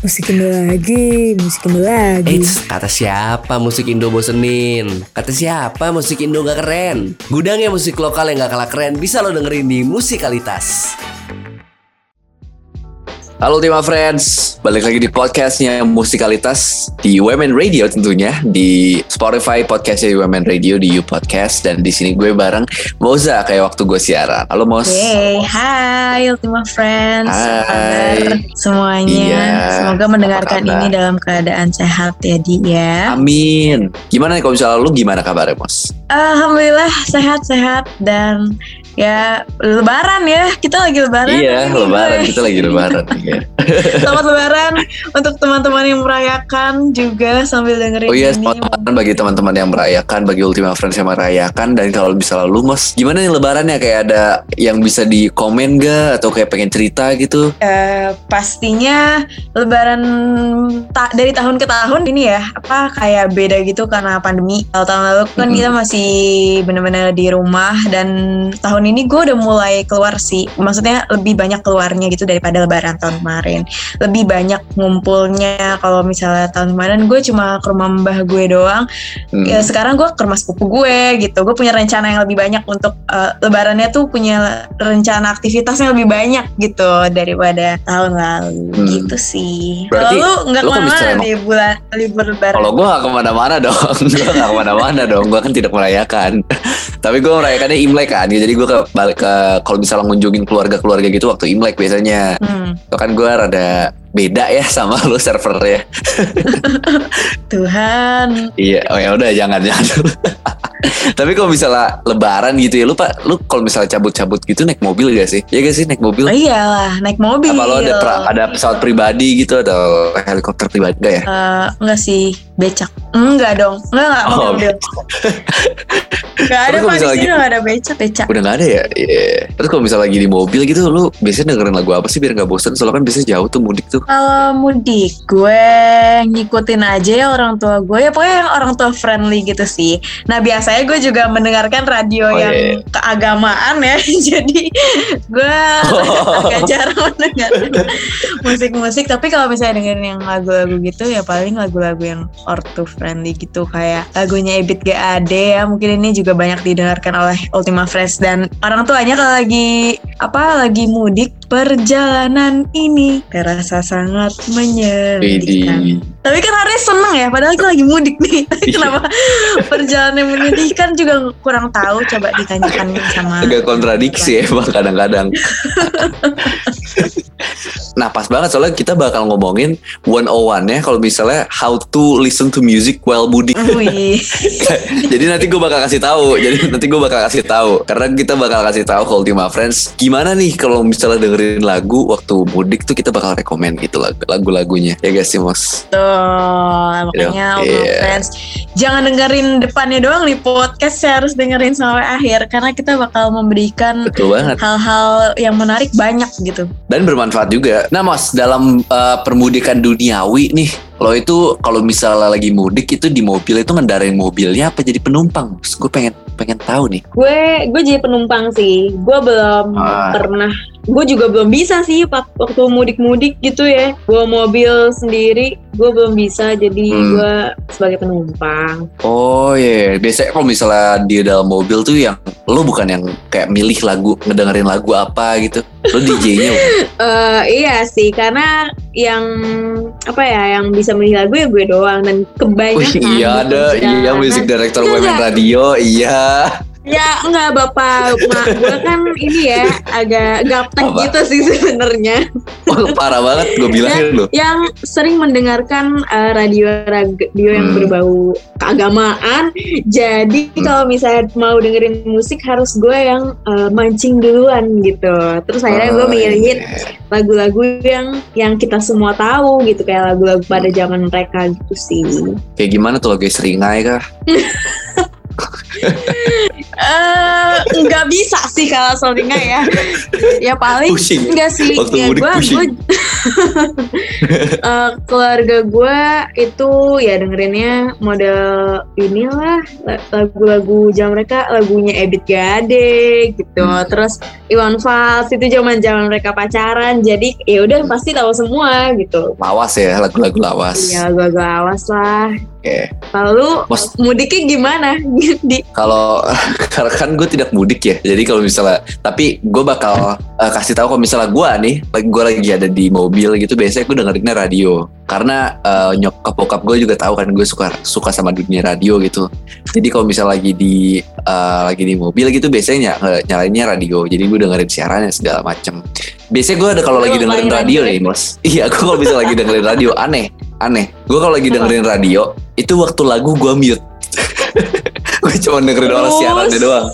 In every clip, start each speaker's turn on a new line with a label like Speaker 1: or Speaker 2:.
Speaker 1: Musik Indo lagi, musik Indo lagi.
Speaker 2: Eits, kata siapa musik Indo bosenin? Kata siapa musik Indo gak keren? Gudangnya musik lokal yang gak kalah keren bisa lo dengerin di Musikalitas. Halo Ultima Friends, balik lagi di podcastnya Musikalitas di Women Radio tentunya di Spotify podcastnya Women Radio di You Podcast dan di sini gue bareng Moza kayak waktu gue siaran. Halo Mos.
Speaker 1: Hey, hai Ultima Friends.
Speaker 2: Hai.
Speaker 1: Semuanya?
Speaker 2: Iya,
Speaker 1: Semoga mendengarkan ini dalam keadaan sehat ya Di ya.
Speaker 2: Amin. Gimana nih kalau misalnya lu gimana kabarnya Mos?
Speaker 1: Alhamdulillah sehat-sehat dan ya lebaran ya. Kita lagi lebaran.
Speaker 2: iya, lebaran
Speaker 1: gue.
Speaker 2: kita lagi lebaran. iya.
Speaker 1: Selamat lebaran untuk teman-teman yang merayakan juga sambil dengerin
Speaker 2: Oh iya,
Speaker 1: ini.
Speaker 2: selamat lebaran bagi teman-teman yang merayakan, bagi Ultima Friends yang merayakan dan kalau bisa lalu Mas, gimana nih lebarannya kayak ada yang bisa di komen gak atau kayak pengen cerita gitu?
Speaker 1: Eh, pastinya lebaran ta- dari tahun ke tahun ini ya apa kayak beda gitu karena pandemi kalau tahun lalu kan
Speaker 2: Mhm.
Speaker 1: kita masih benar-benar di rumah dan tahun ini gue udah mulai keluar sih. Maksudnya lebih banyak keluarnya gitu daripada lebaran tahun kemarin. Lebih banyak ngumpulnya. Kalau misalnya tahun kemarin gue cuma ke rumah mbah gue doang.
Speaker 2: Hmm.
Speaker 1: ya sekarang gue ke rumah sepupu gue gitu. Gue punya rencana yang lebih banyak untuk eh, lebarannya tuh punya rencana aktivitas yang lebih banyak gitu daripada tahun lalu.
Speaker 2: Hmm.
Speaker 1: gitu sih.
Speaker 2: Berarti
Speaker 1: kalau lu nggak ke
Speaker 2: mana-mana
Speaker 1: nih bulan libur lebaran?
Speaker 2: Kalau gue gak ke mana-mana dong, gue gak ke mana-mana dong, gue kan tidak merayakan. Tapi gue merayakannya Imlek kan, jadi gue ke balik ke kalau misalnya ngunjungin keluarga-keluarga gitu waktu Imlek biasanya.
Speaker 1: Hmm,
Speaker 2: kan gue rada beda ya sama lu servernya.
Speaker 1: Tuhan
Speaker 2: Iya, oh ya udah jangan jangan. Tapi kalau misalnya lebaran gitu ya, lu pak, lu kalau misalnya cabut-cabut gitu naik mobil gak sih? Iya gak sih naik mobil?
Speaker 1: oh iyalah naik mobil
Speaker 2: Apa lo ada pra- ada pesawat pribadi gitu atau helikopter pribadi gak ya?
Speaker 1: Eh, enggak sih becak enggak dong enggak enggak
Speaker 2: Oh.
Speaker 1: mobil enggak ada pak di
Speaker 2: misalnya
Speaker 1: sini
Speaker 2: gitu-
Speaker 1: nggak ada becak becak
Speaker 2: Udah gak ada ya? Iya. Terus kalau misalnya lagi di mobil gitu, lu biasanya dengerin lagu apa sih biar gak bosen? Soalnya kan biasanya jauh tuh mudik tuh.
Speaker 1: Kalau mudik gue ngikutin aja ya orang tua gue ya pokoknya yang orang tua friendly gitu sih. Nah biasanya gue juga mendengarkan radio
Speaker 2: Oh,
Speaker 1: yang
Speaker 2: iya.
Speaker 1: keagamaan ya. Jadi gue agak jarang mendengarkan musik-musik. Tapi kalau misalnya dengerin yang lagu-lagu gitu ya paling lagu-lagu yang ortu friendly gitu kayak lagunya Ebit GAD ya. Mungkin ini juga banyak didengarkan oleh Ultima Fresh dan orang tuanya kalau lagi apa lagi mudik perjalanan ini terasa sangat menyedihkan. Tapi kan hari seneng ya, padahal kita lagi mudik nih. Tapi Kenapa perjalanan menyedihkan juga kurang tahu. Coba ditanyakan sama.
Speaker 2: Agak kontradiksi emang kadang-kadang. nah pas banget soalnya kita bakal ngomongin 101 ya kalau misalnya how to listen to music while mudik. Jadi nanti gue bakal kasih tahu. Jadi nanti gue bakal kasih tahu karena kita bakal kasih tahu ke Ultima Friends gimana nih kalau misalnya dengerin lagu waktu mudik tuh kita bakal rekomend gitu lagu lagu-lagunya. Ya guys sih Mos.
Speaker 1: Tuh, makanya
Speaker 2: Iya.
Speaker 1: Ultima Friends jangan dengerin depannya doang nih podcast saya harus dengerin sampai akhir karena kita bakal memberikan hal-hal yang menarik banyak gitu.
Speaker 2: dan bermanfaat juga. Nah, Mas, dalam uh, permudikan duniawi nih, lo itu kalau misalnya lagi mudik itu di mobil itu ngendarain mobilnya apa jadi penumpang? Gue pengen pengen tahu nih.
Speaker 3: gue gue jadi penumpang sih gue belum
Speaker 2: Ah.
Speaker 3: pernah gue juga belum bisa sih waktu mudik-mudik gitu ya. Gue mobil sendiri gue belum bisa. Jadi
Speaker 2: Hmm.
Speaker 3: gue sebagai penumpang.
Speaker 2: Oh iya, biasanya kalau misalnya di dalam mobil tuh yang lo bukan yang kayak milih lagu, ngedengerin lagu apa gitu. Lo DJ-nya
Speaker 3: Eh iya sih. Karena yang apa ya yang bisa milih lagu ya gue doang. Dan
Speaker 2: Wih,
Speaker 3: kebanyakan
Speaker 2: iya ada, iya musik director Women
Speaker 3: enggak.
Speaker 2: Radio, iya.
Speaker 3: Ya enggak bapak, mak gue kan ini ya agak gaptek
Speaker 2: Apa?
Speaker 3: gitu sih sebenarnya.
Speaker 2: Oh, parah banget, gue bilangin lo.
Speaker 3: Yang sering mendengarkan eh, radio radio yang
Speaker 2: Hmm.
Speaker 3: berbau keagamaan. Jadi
Speaker 2: Hmm.
Speaker 3: kalau misalnya mau dengerin musik harus gue yang eh, mancing duluan gitu. Terus akhirnya gue
Speaker 2: Oh,
Speaker 3: milihin
Speaker 2: iya.
Speaker 3: lagu-lagu yang yang kita semua tahu gitu kayak lagu-lagu pada zaman mereka gitu sih.
Speaker 2: Kayak gimana tuh lagu seringai kah?
Speaker 1: Eh, nggak bisa sih kalau soalnya ya. Ya paling
Speaker 2: Pusing.
Speaker 1: enggak sih.
Speaker 2: Waktu
Speaker 1: ya gue gue
Speaker 3: Eh, keluarga gue itu ya dengerinnya model inilah la- lagu-lagu jam mereka lagunya Ebit Gade gitu
Speaker 2: Hmm.
Speaker 3: terus Iwan Fals itu zaman zaman mereka pacaran jadi ya udah pasti tahu semua gitu
Speaker 2: Lawas ya, lagu-lagu lawas.
Speaker 3: ya lagu awas lah
Speaker 2: Oke.
Speaker 3: lalu
Speaker 2: Mas-
Speaker 3: mudiknya gimana di
Speaker 2: Kalau karena kan gue tidak mudik ya, jadi kalau misalnya, tapi gue bakal eh, kasih tahu kalau misalnya gue nih, lagi gue lagi ada di mobil gitu, biasanya gue dengerinnya radio. Karena eh, nyokap bokap gue juga tahu kan gue suka suka sama dunia radio gitu. Jadi kalau misalnya lagi di eh, lagi di mobil gitu, biasanya ny- nyalainnya radio. Jadi gue dengerin siarannya segala macem. Biasanya gue ada kalau lagi dengerin radio
Speaker 3: radio
Speaker 2: nih, mas. Iya, gue kalau misalnya lagi dengerin radio aneh, aneh. Gue kalau lagi dengerin radio itu waktu lagu gue mute. Gue cuma dengerin orang siarannya doang.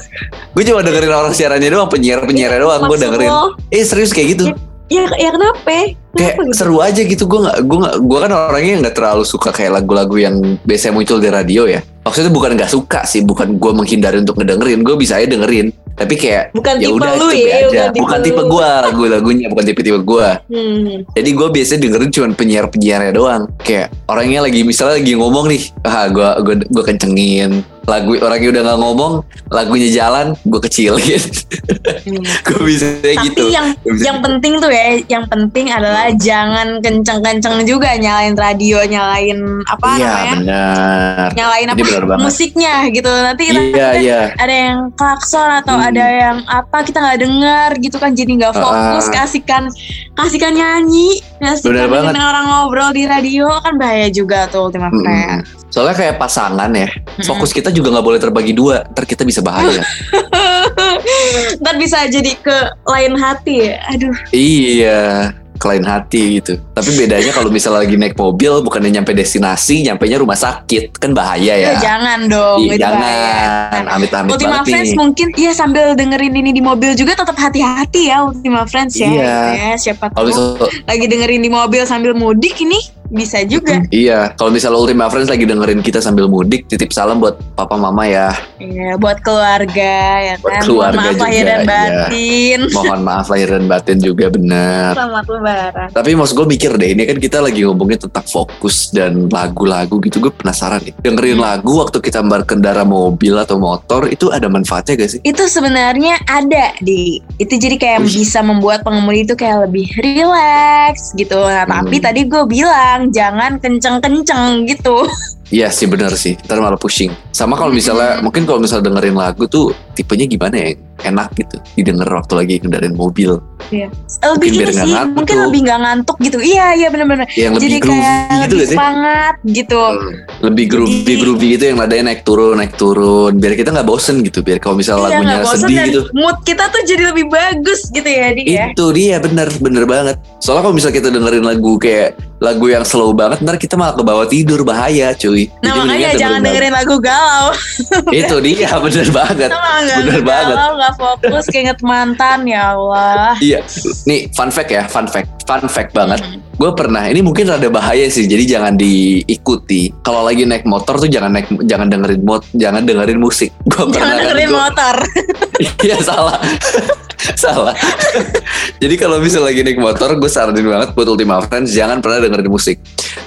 Speaker 2: Gue cuma dengerin orang siarannya doang, penyiar penyiarnya doang. Gue dengerin.
Speaker 3: lo,
Speaker 2: Eh serius kayak gitu.
Speaker 3: ya ya kenapa
Speaker 2: Kayak
Speaker 3: Kenapa gitu?
Speaker 2: seru aja gitu. Gue nggak, gue nggak, gue kan orangnya nggak terlalu suka kayak lagu-lagu yang biasanya muncul di radio ya. Maksudnya bukan nggak suka sih, bukan gue menghindari untuk ngedengerin. Gue bisa aja dengerin. Tapi kayak
Speaker 3: bukan
Speaker 2: ya
Speaker 3: tipe
Speaker 2: udah
Speaker 3: lu
Speaker 2: coba
Speaker 3: ya
Speaker 2: aja. Bukan tipe
Speaker 3: lu.
Speaker 2: gue lagu-lagunya, bukan tipe-tipe gue.
Speaker 3: Hmm.
Speaker 2: Jadi gue biasanya dengerin cuma penyiar-penyiarnya doang. Kayak orangnya lagi misalnya lagi ngomong nih, ah gue gue gue kencengin. Lagu orangnya udah nggak ngomong, lagunya jalan, gue kecilin.
Speaker 3: Hmm.
Speaker 2: gue bisa
Speaker 1: Tapi
Speaker 2: gitu.
Speaker 1: yang
Speaker 2: bisa
Speaker 1: yang penting tuh ya, yang penting adalah jangan kenceng-kenceng juga nyalain radio, nyalain apa
Speaker 2: Iya
Speaker 1: namanya?
Speaker 2: benar.
Speaker 1: Nyalain apa musiknya gitu. Nanti kita
Speaker 2: Iya iya.
Speaker 1: ada yang klakson atau
Speaker 2: Hmm.
Speaker 1: ada yang apa kita nggak dengar gitu kan jadi nggak fokus
Speaker 2: Ah.
Speaker 1: kasihkan kasihkan nyanyi kasihkan
Speaker 2: Bener banget.
Speaker 1: orang ngobrol di radio kan bahaya juga tuh Ultima. Friends
Speaker 2: Soalnya kayak pasangan ya, fokus kita juga nggak boleh terbagi dua, ntar kita bisa bahaya.
Speaker 1: ntar bisa jadi ke lain hati ya aduh
Speaker 2: iya, lain hati gitu. Tapi bedanya kalau misalnya lagi naik mobil, bukannya nyampe destinasi, nyampe nya rumah sakit, kan bahaya ya.
Speaker 1: Ya, jangan dong
Speaker 2: Iya, jangan, amit-amit
Speaker 1: Ultima
Speaker 2: banget
Speaker 1: Friends
Speaker 2: nih.
Speaker 1: mungkin ya sambil dengerin ini di mobil juga tetap hati-hati ya Ultima Friends ya.
Speaker 2: Iya.
Speaker 1: Ya, siapa tahu lagi dengerin di mobil sambil mudik ini bisa juga.
Speaker 2: iya, kalau misalnya Ultima Friends lagi dengerin kita sambil mudik, titip salam buat papa mama ya.
Speaker 1: Iya, buat keluarga ya
Speaker 2: Buat
Speaker 1: kan.
Speaker 2: keluarga
Speaker 1: Mohon maaf lahir
Speaker 2: juga,
Speaker 1: dan
Speaker 2: iya.
Speaker 1: batin.
Speaker 2: Mohon maaf lahir dan batin juga benar.
Speaker 1: Selamat lebaran.
Speaker 2: Tapi maksud gue mikir deh, ini kan kita lagi ngomongin tentang fokus dan lagu-lagu gitu. Gue penasaran nih. Dengerin
Speaker 1: Hmm.
Speaker 2: lagu waktu kita berkendara mobil atau motor itu ada manfaatnya gak sih?
Speaker 1: Itu sebenarnya ada di. Itu jadi kayak
Speaker 2: Wih.
Speaker 1: bisa membuat pengemudi itu kayak lebih relax gitu. Nah, tapi
Speaker 2: Hmm.
Speaker 1: tadi gue bilang jangan kenceng-kenceng gitu.
Speaker 2: Iya sih bener sih, ntar malah pusing. Sama kalau misalnya, mungkin kalau misalnya dengerin lagu tuh tipenya gimana ya? Enak gitu, didengar waktu lagi kendaraan mobil.
Speaker 1: Lebih
Speaker 2: Mungkin biar
Speaker 1: ini
Speaker 2: nggak
Speaker 1: sih,
Speaker 2: ngantuk.
Speaker 1: mungkin lebih nggak ngantuk gitu. Iya, iya bener-bener.
Speaker 2: Yang lebih
Speaker 1: Jadi
Speaker 2: groovy
Speaker 1: kayak
Speaker 2: gitu
Speaker 1: lebih semangat gitu.
Speaker 2: Hmm, Lebih groovy
Speaker 1: Jadi-
Speaker 2: groovy gitu yang nadanya naik turun naik turun biar kita nggak bosen gitu biar kalau misalnya
Speaker 1: Iya,
Speaker 2: lagunya
Speaker 1: bosan
Speaker 2: sedih gitu
Speaker 1: mood kita tuh jadi lebih bagus gitu ya, Di ya.
Speaker 2: Itu dia bener bener banget. Soalnya kalau misalnya kita dengerin lagu kayak lagu yang slow banget, ntar kita malah ke bawah tidur bahaya cuy.
Speaker 1: Nah
Speaker 2: Jadi
Speaker 1: makanya jangan dengerin lagu galau.
Speaker 2: Itu dia bener banget.
Speaker 1: Nggak
Speaker 2: Bener banget.
Speaker 1: galau, nggak fokus, keinget mantan ya Allah.
Speaker 2: Iya. Nih fun fact ya, fun fact, fun fact banget.
Speaker 1: Hmm.
Speaker 2: Gue pernah, ini mungkin rada bahaya sih, jadi jangan diikuti. Kalau lagi naik motor tuh jangan naik, jangan dengerin mod, jangan dengerin musik. Gue
Speaker 1: Jangan
Speaker 2: pernah kan,
Speaker 1: dengerin
Speaker 2: gua-
Speaker 1: motor.
Speaker 2: Iya salah. salah. Jadi kalau misalnya lagi naik motor, gue saranin banget buat Ultima Friends jangan pernah dengerin musik.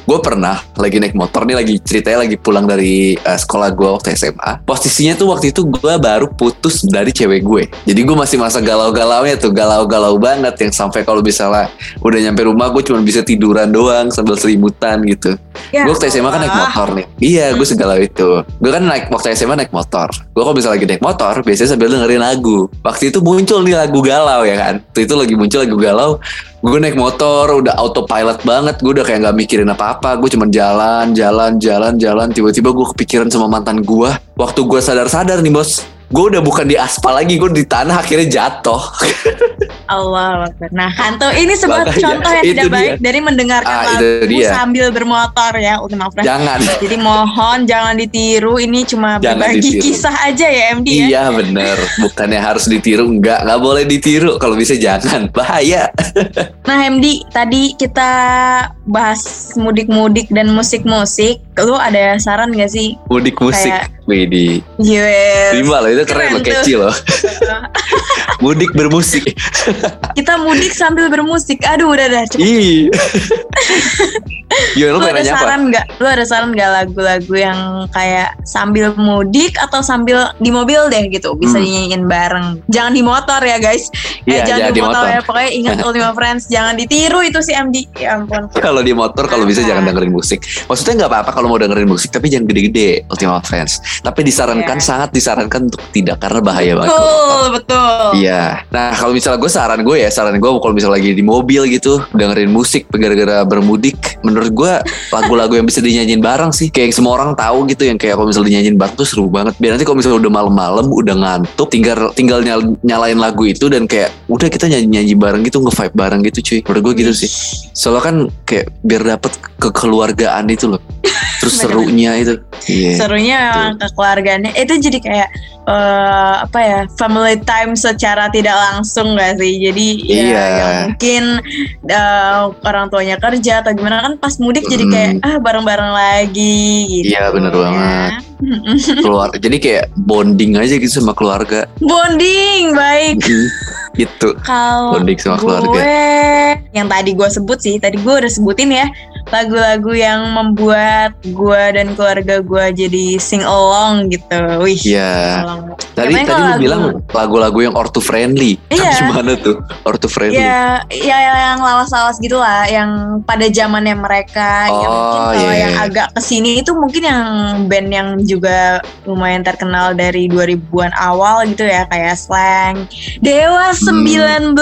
Speaker 2: Gue pernah lagi naik motor nih lagi ceritanya lagi pulang dari eh, sekolah gue waktu SMA. Posisinya tuh waktu itu gue baru putus dari cewek gue. Jadi gue masih masa galau-galaunya tuh galau-galau banget yang sampai kalau misalnya udah nyampe rumah gue cuma bisa tiduran doang sambil selimutan gitu.
Speaker 1: Ya
Speaker 2: gue waktu SMA kan naik motor nih. Iya, gue segalau itu. Gue kan naik waktu SMA naik motor. Gue kalau misalnya lagi naik motor, biasanya sambil dengerin lagu. Waktu itu muncul nih lagu galau ya kan. Waktu itu lagi muncul lagu galau. Gue naik motor, udah autopilot banget. Gue udah kayak nggak mikirin apa-apa. Gue cuma jalan, jalan, jalan, jalan. Tiba-tiba gue kepikiran sama mantan gue. Waktu gue sadar-sadar nih bos, gue udah bukan di aspal lagi, gue di tanah akhirnya jatuh.
Speaker 1: Allah. Nah, Kanto ini sebuah
Speaker 2: Makanya,
Speaker 1: contoh yang tidak
Speaker 2: dia.
Speaker 1: baik dari mendengarkan
Speaker 2: Ah,
Speaker 1: lagu sambil bermotor ya Ultima Friends.
Speaker 2: Jangan.
Speaker 1: Jadi mohon jangan ditiru. Ini cuma
Speaker 2: Jangan
Speaker 1: berbagi
Speaker 2: ditiru.
Speaker 1: kisah aja ya MD ya.
Speaker 2: Iya bener, bukannya harus ditiru, enggak, nggak boleh ditiru. Kalau bisa jangan, bahaya.
Speaker 1: Nah MD tadi kita bahas mudik-mudik dan musik-musik. Lu ada saran gak sih?
Speaker 2: Mudik musik,
Speaker 1: Kayak-
Speaker 2: Widih.
Speaker 1: Yes.
Speaker 2: Terima loh, itu keren,
Speaker 1: Keren
Speaker 2: loh, catchy loh. mudik bermusik.
Speaker 1: Kita mudik sambil bermusik. Aduh udah dah.
Speaker 2: Ih. Gimana lu
Speaker 1: Lu ada saran nggak? Lu ada saran nggak lagu-lagu yang kayak sambil mudik atau sambil di mobil deh gitu bisa
Speaker 2: Hmm.
Speaker 1: dinyanyiin bareng. Jangan di motor ya guys.
Speaker 2: Iya,
Speaker 1: eh, jangan
Speaker 2: jangan
Speaker 1: di
Speaker 2: di
Speaker 1: motor,
Speaker 2: motor.
Speaker 1: ya. Pokoknya ingat Ultima Friends. Jangan ditiru itu si MD. Ya ampun.
Speaker 2: Kalau di motor kalau bisa jangan dengerin musik. Maksudnya nggak apa-apa kalau mau dengerin musik tapi jangan gede-gede Ultima Friends. Tapi disarankan
Speaker 1: Iya.
Speaker 2: sangat disarankan untuk tidak karena bahaya banget. kalau
Speaker 1: Betul, betul.
Speaker 2: Iya. Nah kalau misalnya gue saran gue ya saran gue kalau misalnya lagi di mobil gitu dengerin musik gara-gara bermudik, menurut gue lagu-lagu yang bisa dinyanyiin bareng sih. Kayak yang semua orang tahu gitu yang kayak kalau misalnya dinyanyiin bareng tuh seru banget. Biar nanti kalau misalnya udah malam-malam udah ngantuk, tinggal tinggal nyal- nyalain lagu itu dan kayak udah kita nyanyi-nyanyi bareng gitu nge-vibe bareng gitu cuy. Menurut gue gitu sih. Soalnya kan kayak biar dapet kekeluargaan itu loh. Terus serunya itu. Iya.
Speaker 1: Serunya memang kekeluargaannya itu jadi kayak eh, apa ya family time secara tidak langsung gak sih jadi ya,
Speaker 2: Iya.
Speaker 1: ya mungkin eh, orang tuanya kerja atau gimana kan pas mudik jadi kayak ah bareng-bareng lagi gitu
Speaker 2: Iya, bener
Speaker 1: ya.
Speaker 2: banget. Keluar jadi kayak bonding aja gitu sama keluarga.
Speaker 1: bonding baik
Speaker 2: gitu.
Speaker 1: kalau gue
Speaker 2: keluarga.
Speaker 1: yang tadi gue sebut sih tadi gue udah sebutin ya lagu-lagu yang membuat gue dan keluarga gue jadi sing along gitu wih
Speaker 2: Iya. Tadi
Speaker 1: Gimana
Speaker 2: tadi lu
Speaker 1: lagu-
Speaker 2: bilang lagu-lagu yang orto friendly.
Speaker 1: Iya.
Speaker 2: Gimana tuh? Orto friendly.
Speaker 1: Ya, ya yang lawas-lawas gitu lah, yang pada zamannya mereka, ya
Speaker 2: Oh,
Speaker 1: mungkin kalau
Speaker 2: iya,
Speaker 1: yang
Speaker 2: iya.
Speaker 1: agak ke sini itu mungkin yang band yang juga lumayan terkenal dari 2000-an awal gitu ya, kayak Slang, Dewa 19,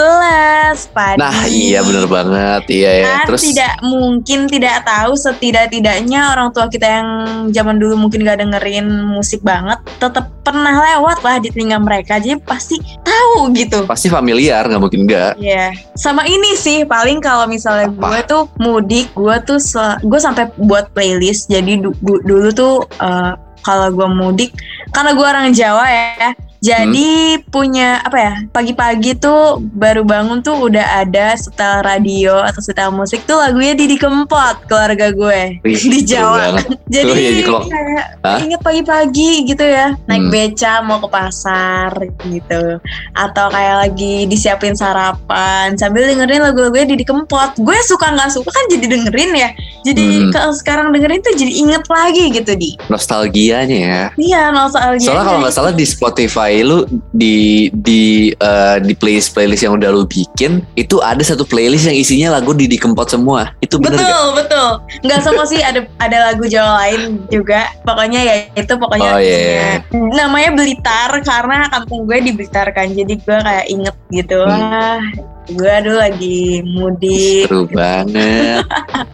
Speaker 1: Padi.
Speaker 2: Hmm. Nah, iya bener banget. Iya ya.
Speaker 1: Kan
Speaker 2: Terus
Speaker 1: tidak mungkin tidak tahu setidak-tidaknya orang tua kita yang zaman dulu mungkin gak dengerin musik banget, tetap pernah lewat lah di telinga mereka, jadi pasti tahu gitu.
Speaker 2: pasti familiar, nggak mungkin enggak.
Speaker 1: Iya, sama ini sih paling kalau misalnya
Speaker 2: Apa?
Speaker 1: gue tuh mudik, gue tuh gue sampai buat playlist. Jadi du- du- dulu tuh eh, kalau gue mudik, karena gue orang Jawa ya, jadi
Speaker 2: Hmm.
Speaker 1: punya apa ya? Pagi-pagi tuh baru bangun tuh udah ada setel radio atau setel musik tuh lagunya Didi Kempot keluarga gue
Speaker 2: Wih,
Speaker 1: di Jawa. Jadi
Speaker 2: Oh, iya,
Speaker 1: kayak inget pagi-pagi gitu ya naik
Speaker 2: Hmm.
Speaker 1: beca mau ke pasar gitu atau kayak lagi disiapin sarapan sambil dengerin lagu-lagunya Didi Kempot gue suka nggak suka kan jadi dengerin ya jadi
Speaker 2: Hmm.
Speaker 1: kalau sekarang dengerin tuh jadi inget lagi gitu di
Speaker 2: Nostalgianya ya.
Speaker 1: iya nostalgia
Speaker 2: Soalnya kalau nggak salah di Spotify lu di di eh, di playlist playlist yang udah lu bikin itu ada satu playlist yang isinya lagu Didi Kempot semua. Itu bener
Speaker 1: betul
Speaker 2: gak?
Speaker 1: betul nggak semua sih ada ada lagu Jawa lain juga pokoknya ya itu
Speaker 2: Oh,
Speaker 1: pokoknya
Speaker 2: iya,
Speaker 1: isinya. namanya Blitar karena kampung gue di Blitar kan jadi gue kayak inget gitu
Speaker 2: Hmm.
Speaker 1: gue dulu lagi mudik
Speaker 2: Seru banget.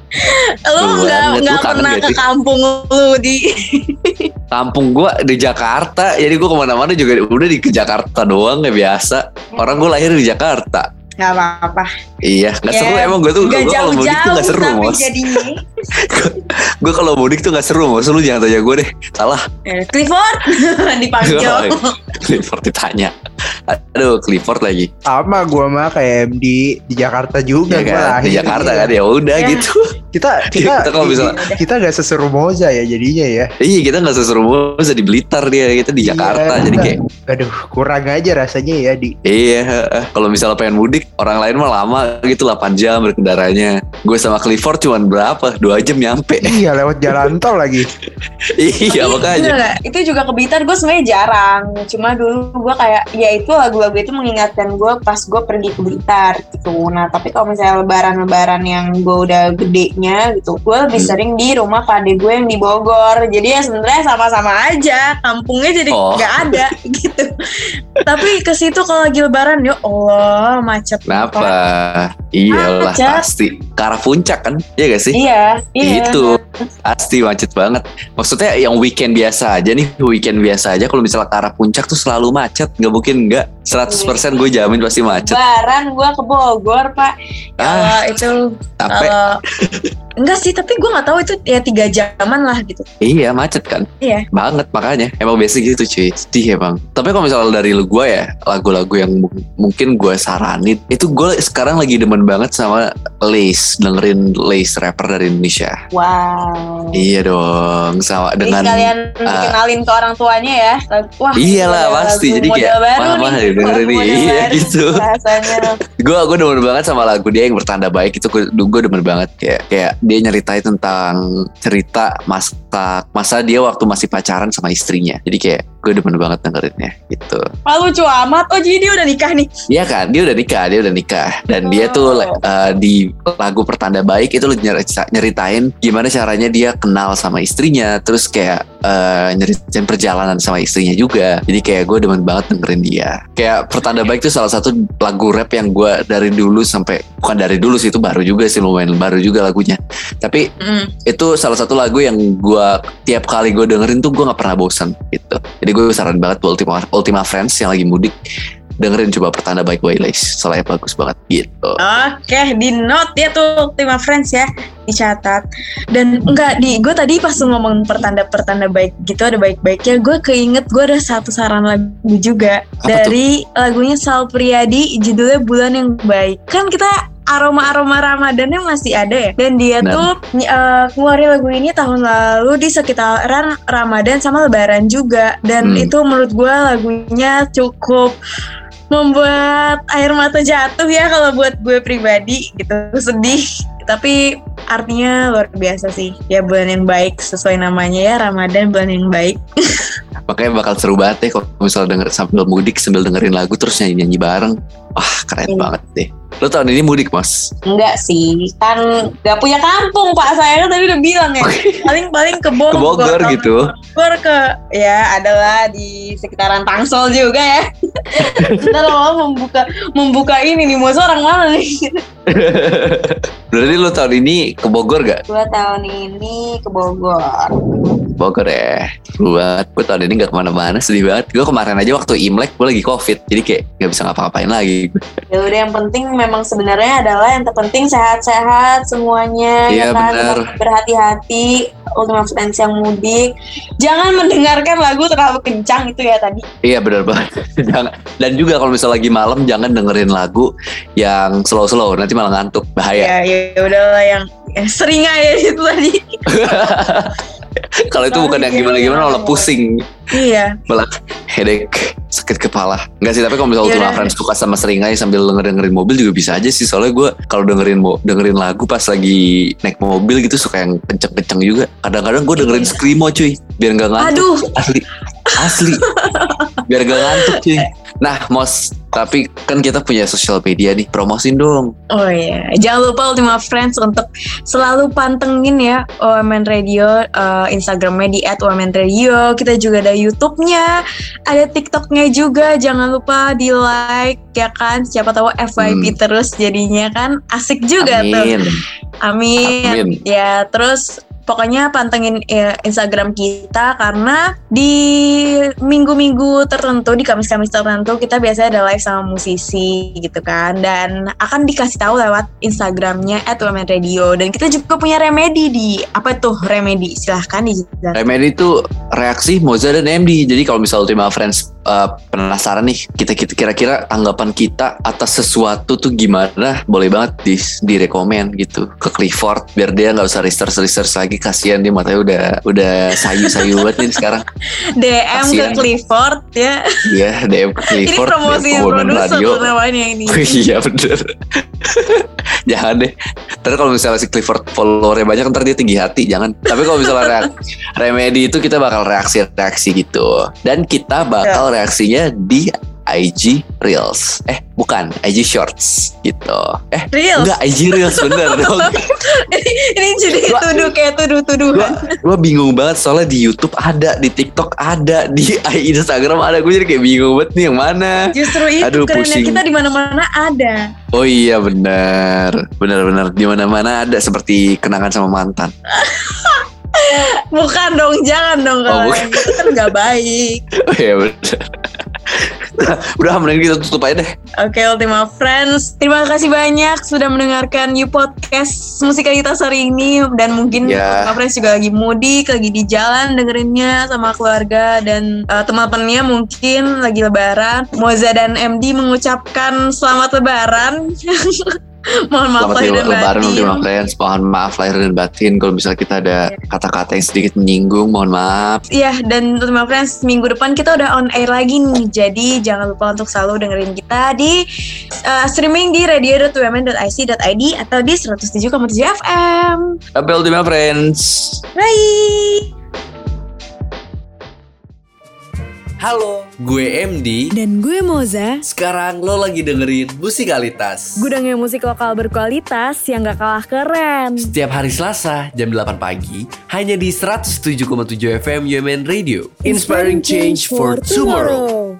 Speaker 1: lu nggak nggak pernah ke kampung lu di
Speaker 2: Kampung gua di Jakarta, jadi gua ke mana-mana juga udah di ke Jakarta doang ya biasa. Orang gua lahir di Jakarta.
Speaker 1: nggak apa-apa
Speaker 2: Iya, nggak
Speaker 1: Ya,
Speaker 2: seru emang gue tuh. Gue kalau mudik tuh nggak seru,
Speaker 1: tapi
Speaker 2: mos.
Speaker 1: jadinya
Speaker 2: Gue kalau mudik tuh nggak seru, mos. Lu jangan tanya gue deh. Salah.
Speaker 1: Eh, Clifford dipanggil
Speaker 2: Clifford ditanya. Aduh, Clifford lagi.
Speaker 4: sama gua mah kayak MD di Jakarta juga
Speaker 2: Ya kan?
Speaker 4: lahir
Speaker 2: Di Jakarta kan ya udah
Speaker 1: Ya.
Speaker 2: gitu.
Speaker 4: Kita kita
Speaker 2: Kita kalau bisa-
Speaker 4: kita gak seseru Moza ya jadinya ya
Speaker 2: Iya, kita nggak seseru bisa di Blitar dia, kita di Jakarta.
Speaker 4: Iya.
Speaker 2: Jadi kayak
Speaker 4: aduh kurang aja rasanya ya di
Speaker 2: Iya, kalau misalnya pengen mudik, orang lain mah lama gitu 8 jam berkendaranya. Gue sama Clifford cuman berapa? Dua jam nyampe.
Speaker 4: iya lewat jalan tol lagi
Speaker 2: iya, makanya.
Speaker 1: nggak? itu juga ke Blitar gue sebenarnya jarang cuma dulu gue kayak ya itu lagu-lagu itu mengingatkan gue pas gue pergi ke Blitar gitu nah tapi kalau misalnya lebaran-lebaran yang gue udah gitu gue lebih
Speaker 2: Hmm.
Speaker 1: sering di rumah pade gue yang di Bogor jadi ya sebenarnya sama-sama aja kampungnya jadi
Speaker 2: Oh.
Speaker 1: nggak ada gitu tapi ke situ kalau lagi lebaran ya Allah macet
Speaker 2: Kenapa? Iya lah
Speaker 1: Macet.
Speaker 2: pasti. Ke arah puncak kan? Iya gak sih?
Speaker 1: iya iya
Speaker 2: Itu pasti macet banget. Maksudnya yang weekend biasa aja nih, weekend biasa aja. Kalau misalnya ke arah puncak tuh selalu macet. Gak mungkin enggak. 100% gue jamin pasti macet.
Speaker 1: lebaran gue ke Bogor pak
Speaker 2: Ah,
Speaker 1: kalau itu
Speaker 2: capek.
Speaker 1: kalau enggak sih tapi gue nggak tahu itu ya tiga jaman lah gitu
Speaker 2: Iya macet kan?
Speaker 1: Iya.
Speaker 2: Banget makanya. Emang biasa gitu cuy. Sedih emang. Tapi kalau misalnya dari lu gue ya, lagu-lagu yang mu- mungkin gue saranin, itu gue sekarang lagi demen banget sama Lace, dengerin Lace rapper dari Indonesia.
Speaker 1: wow
Speaker 3: Wow.
Speaker 2: Iya dong, sama
Speaker 3: Jadi
Speaker 2: dengan
Speaker 3: sekalian
Speaker 2: ah,
Speaker 3: kenalin ke orang tuanya ya. Wah,
Speaker 2: Iyalah pasti jadi kayak
Speaker 3: baru
Speaker 2: mama
Speaker 3: nih.
Speaker 2: dengerin
Speaker 3: Model
Speaker 2: iya gitu.
Speaker 3: Rasanya.
Speaker 2: Gue gue demen banget sama lagu dia yang bertanda baik itu gue gue demen banget kayak kayak dia nyeritain tentang cerita masa masa dia waktu masih pacaran sama istrinya. Jadi kayak gue demen banget dengerinnya gitu.
Speaker 3: Wah lucu amat. Oh jadi dia udah nikah nih.
Speaker 2: Iya kan, dia udah nikah, dia udah nikah dan dia tuh
Speaker 3: Oh.
Speaker 2: uh, di lagu pertanda baik itu nyeritain gimana caranya dia kenal sama istrinya, terus kayak uh, nyeritain perjalanan sama istrinya juga. Jadi kayak gue demen banget dengerin dia. Kayak pertanda baik itu salah satu lagu rap yang gue dari dulu sampai bukan dari dulu sih itu baru juga sih lumayan baru juga lagunya. Tapi
Speaker 1: Mm.
Speaker 2: itu salah satu lagu yang gue tiap kali gue dengerin tuh gue nggak pernah bosan gitu. Jadi gue saran banget buat Ultima Ultima Friends yang lagi mudik dengerin coba pertanda baik Wailace soalnya bagus banget gitu.
Speaker 1: Oke, di note ya tuh Ultima Friends ya dicatat. Dan enggak di gue tadi pas ngomong pertanda-pertanda baik gitu ada baik-baiknya, gue keinget gue ada satu saran lagu juga
Speaker 2: Apa
Speaker 1: dari lagunya Sal Priadi judulnya Bulan yang Baik. Kan kita aroma-aroma Ramadannya masih ada ya. Dan dia
Speaker 2: Benar.
Speaker 1: tuh uh, keluarin lagu ini tahun lalu di sekitaran Ramadan sama Lebaran juga. Dan
Speaker 2: Hmm.
Speaker 1: itu menurut gue lagunya cukup membuat air mata jatuh ya kalau buat gue pribadi gitu sedih tapi artinya luar biasa sih ya bulan yang baik sesuai namanya ya Ramadan bulan yang baik
Speaker 2: Makanya bakal seru banget deh kalau misalnya denger sambil mudik sambil dengerin lagu terus nyanyi-nyanyi bareng. Wah keren
Speaker 3: Iya.
Speaker 2: banget deh. Lo tahun ini mudik mas?
Speaker 3: Enggak sih, kan gak punya kampung pak saya kan tadi udah bilang ya.
Speaker 1: paling-paling ke Bogor
Speaker 2: Ke Bogor gitu.
Speaker 1: Bogor ke ya adalah di sekitaran Tangsel juga ya ntar lo membuka membuka ini nih mau orang mana nih
Speaker 2: Berarti lo tahun ini ke Bogor gak?
Speaker 3: Dua tahun ini ke Bogor.
Speaker 2: Bogor ya. Seru banget. Gue tahun ini gak ke mana-mana sedih banget. Gue kemarin aja waktu Imlek gue lagi covid. Jadi kayak gak bisa ngapa-ngapain lagi.
Speaker 3: Ya udah yang penting memang sebenarnya adalah yang terpenting sehat-sehat semuanya.
Speaker 2: Iya,
Speaker 3: ya kan? Berhati-hati. Ultima Friends yang mudik. Jangan mendengarkan lagu terlalu kencang itu ya tadi.
Speaker 2: Iya benar banget. Jangan- Dan juga kalau misalnya lagi malam jangan dengerin lagu yang slow-slow. Nanti malah ngantuk. Bahaya.
Speaker 1: ya ya udahlah yang ya, sering aja itu tadi
Speaker 2: kalau itu bukan yang gimana-gimana malah pusing.
Speaker 1: iya.
Speaker 2: Malah headache sakit kepala. Enggak sih tapi kalau misalnya
Speaker 1: Iya.
Speaker 2: Ultima. Friends suka sama seringai sambil denger dengerin mobil juga bisa aja sih. Soalnya gue kalau dengerin dengerin lagu pas lagi naik mobil gitu suka yang kenceng-kenceng juga. Kadang-kadang gue dengerin screamo cuy. Biar nggak ngantuk.
Speaker 1: Aduh.
Speaker 2: Asli. Asli. Biar gak ngantuk cuy. Nah mos tapi kan kita punya sosial media nih promosin dong
Speaker 1: Oh iya, jangan lupa Ultima Friends untuk selalu pantengin ya OMN Radio, eh, Instagramnya di @OMN Kita juga ada YouTube-nya, ada TikTok-nya juga. Jangan lupa di like ya kan. Siapa tahu FYP
Speaker 2: Hmm.
Speaker 1: terus jadinya kan asik juga tuh.
Speaker 2: amin
Speaker 1: Amin.
Speaker 2: amin
Speaker 1: Ya, terus pokoknya pantengin ya, Instagram kita karena di minggu-minggu tertentu, di Kamis-Kamis tertentu kita biasanya ada live sama musisi gitu kan dan akan dikasih tahu lewat Instagramnya @womenradio dan kita juga punya remedi di apa tuh remedi silahkan dijelaskan.
Speaker 2: Remedy itu reaksi Moza dan MD. Jadi kalau misal Ultima Friends uh, penasaran nih, kita, kita kira-kira tanggapan kita atas sesuatu tuh gimana? Boleh banget di direkomen gitu ke Clifford biar dia nggak usah research research lagi. Kasihan dia matanya udah udah sayu-sayu banget nih sekarang.
Speaker 1: DM ke
Speaker 2: Kasian.
Speaker 1: Clifford ya.
Speaker 2: Dia DM ke
Speaker 1: Ini
Speaker 2: Clifford.
Speaker 1: promosi
Speaker 2: ke Women
Speaker 1: produser namanya ini.
Speaker 2: iya bener. jangan deh. Ntar kalau misalnya si Clifford followernya banyak ntar dia tinggi hati. Jangan. Tapi kalau misalnya reak- remedy itu kita bakal reaksi-reaksi gitu. Dan kita bakal
Speaker 1: Ya.
Speaker 2: reaksinya di IG Reels. Eh bukan IG Shorts gitu. Eh
Speaker 1: Real.
Speaker 2: enggak IG Reels bener dong.
Speaker 1: ini jadi
Speaker 2: Gua-
Speaker 1: tuduh kayak tuduh-tuduhan.
Speaker 2: Gue bingung banget soalnya di YouTube ada, di TikTok ada, di Instagram ada. Gue jadi kayak bingung banget nih yang mana.
Speaker 1: Justru itu
Speaker 2: Aduh,
Speaker 1: kerennya
Speaker 2: pusing.
Speaker 1: kita di mana-mana ada.
Speaker 2: Oh iya benar, benar-benar di mana-mana ada seperti kenangan sama mantan.
Speaker 1: Bukan dong, jangan dong
Speaker 2: Oh,
Speaker 1: kalau
Speaker 2: bukan.
Speaker 1: gitu kan nggak baik.
Speaker 2: Oh iya benar. Udah mending kita tutup aja deh.
Speaker 1: Oke Ultima Friends, terima kasih banyak sudah mendengarkan You Podcast musikalitas hari ini dan mungkin
Speaker 2: Ya.
Speaker 1: Ultima Friends juga lagi mudik, lagi di jalan dengerinnya sama keluarga dan eh, teman-temannya mungkin lagi lebaran. Moza dan MD mengucapkan selamat lebaran. Mohon maaf
Speaker 5: Selamat
Speaker 1: lahir dan
Speaker 5: lebaran
Speaker 1: batin.
Speaker 5: untuk my friends. Mohon maaf lahir dan batin kalau misalnya kita ada kata-kata yang sedikit menyinggung, mohon maaf.
Speaker 1: Iya, dan untuk my friends, minggu depan kita udah on air lagi nih. Jadi jangan lupa untuk selalu dengerin kita di uh, streaming di radio.women.ic.id atau di 107,7 FM.
Speaker 5: Sampai ultima friends.
Speaker 1: Bye!
Speaker 2: Halo, gue MD.
Speaker 6: Dan gue Moza,
Speaker 2: Sekarang lo lagi dengerin Musikalitas.
Speaker 6: gudangnya musik lokal berkualitas yang gak kalah keren.
Speaker 2: Setiap hari Selasa jam 8 pagi hanya di 107,7 FM UMN Radio. Inspiring change for tomorrow.